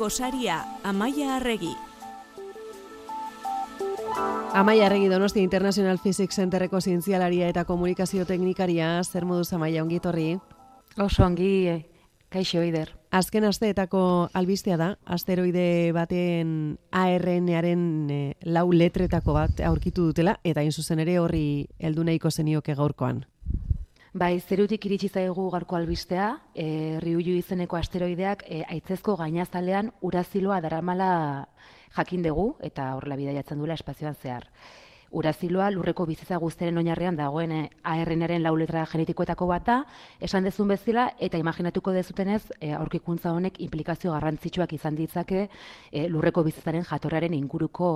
gosaria, Amaia Arregi. Amaia Arregi Donosti International Physics Centerreko zientzialaria eta komunikazio teknikaria, zer moduz Amaia ongitorri? Oso ongi, eh, kaixo ider. Azken asteetako albistea da, asteroide baten ARN-aren e, lau letretako bat aurkitu dutela, eta hain zuzen ere horri heldu nahiko zenioke gaurkoan. Bai, zerutik iritsi zaigu garko albistea, e, riuju izeneko asteroideak e, aitzezko gainazalean uraziloa daramala jakin dugu, eta horrela bidaiatzen duela espazioan zehar. Uraziloa lurreko bizitza guztiaren oinarrian dagoen eh, ARNaren lau letra genetikoetako bat da, esan dezun bezala, eta imaginatuko dezutenez, e, aurkikuntza honek implikazio garrantzitsuak izan ditzake e, lurreko bizitzaren jatorraren inguruko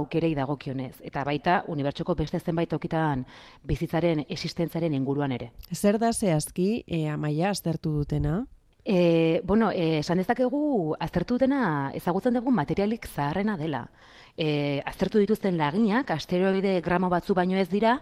aukerei dagokionez. Eta baita, unibertsoko beste zenbait okitan bizitzaren existentzaren inguruan ere. Zer da zehazki, e, amaia, aztertu dutena? E, bueno, esan dezakegu aztertu dutena ezagutzen dugu materialik zaharrena dela e, aztertu dituzten laginak, asteroide gramo batzu baino ez dira,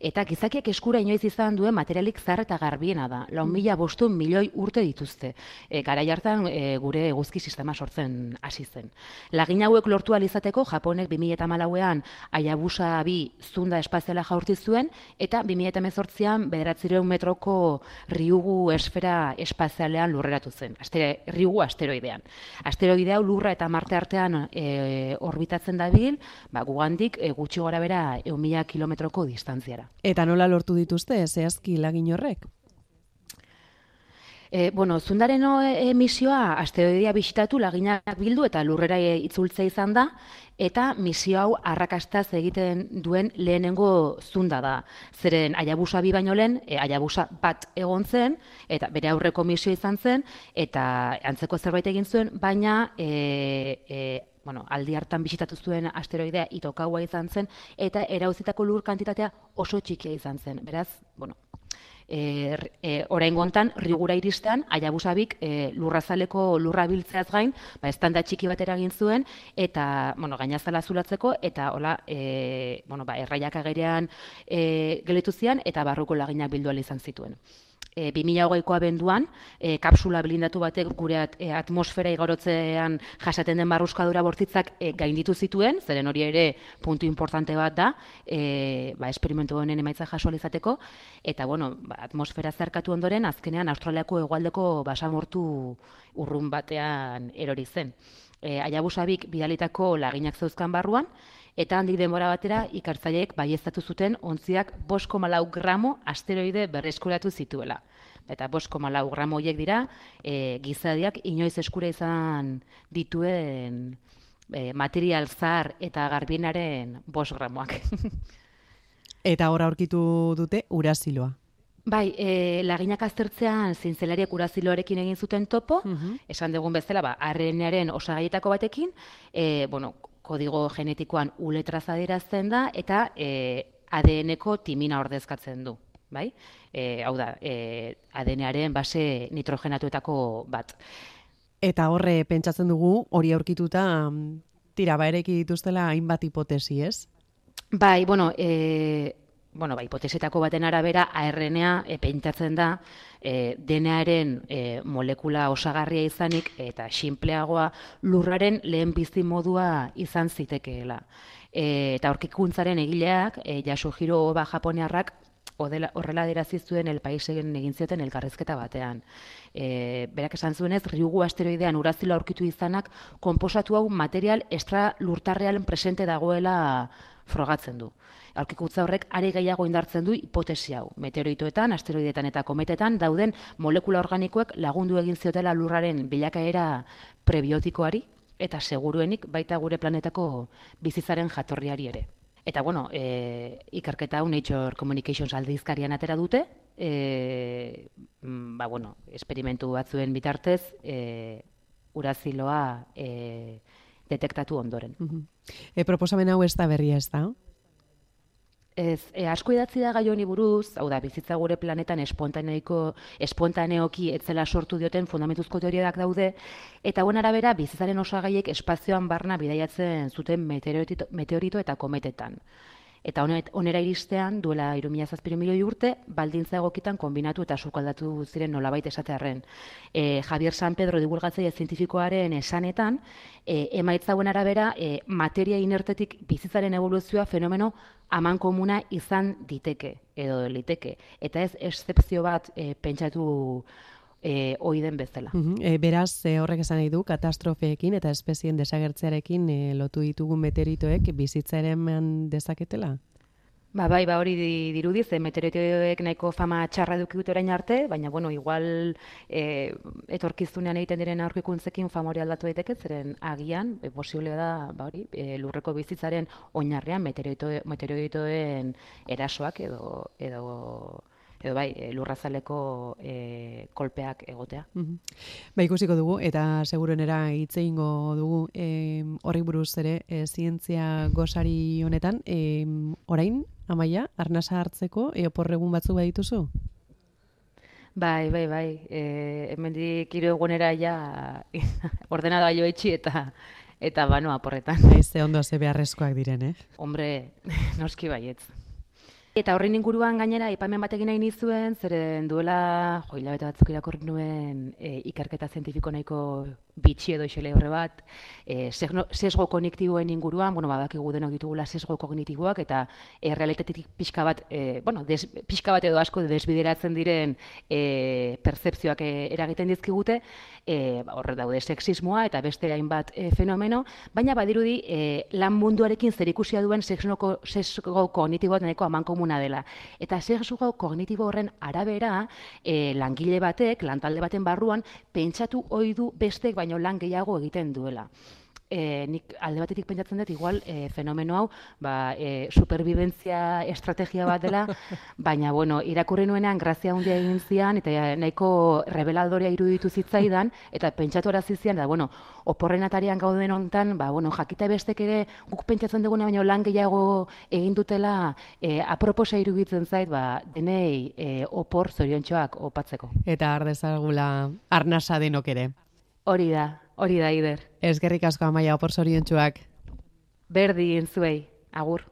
eta gizakiak eskura inoiz izan duen materialik zar eta garbiena da. Lau mm. mila bostu milioi urte dituzte. E, gara jartan e, gure eguzki sistema sortzen hasi zen. Lagin hauek lortu alizateko, Japonek 2008an aiabusa bi zunda espaziala jaurti zuen, eta 2008an bederatzireun metroko riugu esfera espazialean lurreratu zen. Astere, riugu asteroidean. Asteroidea lurra eta marte artean e, orbitatzen dabil, ba, gugandik e, gutxi gora bera eumila kilometroko distantziara. Eta nola lortu dituzte, zehazki lagin horrek? E, bueno, zundaren emisioa asteroidea bisitatu laginak bildu eta lurrera itzultzea izan da, eta misio hau arrakastaz egiten duen lehenengo zunda da. Zeren aiabusa bi baino lehen, e, aiabusa bat egon zen, eta bere aurreko misio izan zen, eta antzeko zerbait egin zuen, baina e, e, bueno, aldi hartan bisitatu zuen asteroidea itokaua izan zen, eta erauzitako lur kantitatea oso txikia izan zen. Beraz, bueno, e, e, orain gontan, rigura iristean, aiabusabik e, lurrazaleko lurra biltzeaz gain, ba, estanda txiki bat eragin zuen, eta, bueno, gainazala zulatzeko, eta, hola, e, bueno, ba, erraiak agerean e, geletu zian, eta barruko laginak bildu izan zituen e, 2008ko abenduan, e, kapsula blindatu batek gure at, e, atmosfera igorotzean jasaten den barruskadura bortitzak e, gainditu zituen, zeren hori ere puntu importante bat da, e, ba, esperimentu honen emaitza jasualizateko, eta bueno, ba, atmosfera zerkatu ondoren, azkenean Australiako egualdeko basamortu urrun batean erori zen. E, Aiabusabik bidalitako laginak zeuzkan barruan, eta handik denbora batera ikartzaileek baieztatu zuten ontziak bosko malau gramo asteroide berreskuratu zituela. Eta bosko malau gramo horiek dira, e, gizadiak inoiz eskura izan dituen e, material zar eta garbinaren bos gramoak. eta hor aurkitu dute uraziloa. Bai, e, laginak aztertzean zintzelariak uraziloarekin egin zuten topo, mhm. esan dugun bezala, ba, arrenearen osagaietako batekin, e, bueno, kodigo genetikoan uletraz adierazten da eta e, ADN-eko timina ordezkatzen du. Bai? E, hau da, e, ADN-aren base nitrogenatuetako bat. Eta horre pentsatzen dugu, hori aurkituta, tira, ba dituztela hainbat hipotesi, ez? Bai, bueno, e, bueno, ba, hipotesetako baten arabera, ARNA e, pentsatzen da, e, denearen e, molekula osagarria izanik eta sinpleagoa lurraren lehen bizi modua izan zitekeela. E, eta aurkikuntzaren egileak, e, jaso giro ba japoniarrak, horrela derazi zuen el paisegen egin zioten elkarrezketa batean. E, berak esan zuenez, riugu asteroidean urazila aurkitu izanak, konposatu hau material extra lurtarrealen presente dagoela frogatzen du aurkikutza horrek are gehiago indartzen du hipotesi hau. Meteoritoetan, asteroidetan eta kometetan dauden molekula organikoek lagundu egin ziotela lurraren bilakaera prebiotikoari eta seguruenik baita gure planetako bizizaren jatorriari ere. Eta bueno, e, ikerketa hau Nature Communications aldizkarian atera dute, e, ba bueno, esperimentu batzuen bitartez, e, uraziloa e, detektatu ondoren. E, proposamen hau ez da berria ez da? Ez, e, asko idatzi da gai honi buruz, hau da, bizitza gure planetan espontaneiko, espontaneoki etzela sortu dioten fundamentuzko teoriak daude, eta guen arabera, bizitzaren osagaiek espazioan barna bidaiatzen zuten meteorito, meteorito eta kometetan. Eta onera iristean, duela irumila zazpiru milioi urte, baldintza egokitan kombinatu eta sukaldatu ziren nolabait esatearen. E, Javier San Pedro divulgatzaile zientifikoaren esanetan, e, emaitzauen arabera, e, materia inertetik bizitzaren evoluzioa fenomeno aman komuna izan diteke, edo liteke. Eta ez, excepzio bat e, pentsatu e, oiden bezala. E, beraz, e, horrek esan nahi du, katastrofeekin eta espezien desagertzearekin e, lotu ditugun meteoritoek bizitzaren dezaketela? Ba, bai, ba, hori dirudi, ze meteoritoek nahiko fama txarra duki orain arte, baina, bueno, igual e, etorkizunean egiten diren aurkikuntzekin fama hori aldatu daiteke, zeren agian, e, posiblea da, ba, hori, e, lurreko bizitzaren oinarrean meteoritoen erasoak edo, edo edo bai, e, lurrazaleko e, kolpeak egotea. Mm Ba, ikusiko dugu, eta segurenera hitze ingo dugu e, horri buruz ere, e, zientzia gozari honetan, e, orain, amaia, arnasa hartzeko, e, oporregun batzu badituzu? Bai, bai, bai. E, hemen dikiro egonera ja ordenada joetxi eta eta banoa porretan. Aize ondo ze beharrezkoak diren, eh? Hombre, noski baietz. Eta horren inguruan gainera aipamen bat egin nahi nizuen, zeren duela, jo, hilabete batzuk irakorri nuen e, ikerketa zientifiko nahiko bitxi edo isele horre bat, e, sesgo kognitiboen inguruan, bueno, badakigu denok ditugula sesgo kognitiboak, eta e, realitetik pixka bat, e, bueno, des, pixka bat edo asko desbideratzen diren e, percepzioak e, eragiten dizkigute, e, ba, horre daude sexismoa eta beste hainbat e, fenomeno, baina badirudi e, lan munduarekin zer ikusia duen sesgo, sesgo kognitiboak nahiko aman komuna dela. Eta sexugo kognitibo horren arabera, e, langile batek, lantalde baten barruan, pentsatu ohi du bestek baino lan gehiago egiten duela e, nik alde batetik pentsatzen dut igual e, fenomeno hau ba, e, superbibentzia estrategia bat dela, baina bueno, irakurri nuenean grazia handia egin zian eta nahiko rebelaldorea iruditu zitzaidan eta pentsatu arazizian da bueno, oporren atarian gauden hontan, ba bueno, jakita bestek ere guk pentsatzen duguna baina lan gehiago egin dutela e, aproposa iruditzen zait, ba denei e, opor zoriontxoak opatzeko. Eta ardezagula arnasa denok ere. Hori da, hori da, Ider. Ez gerrik asko amaia opor zoriontsuak. Berdi, entzuei, agur.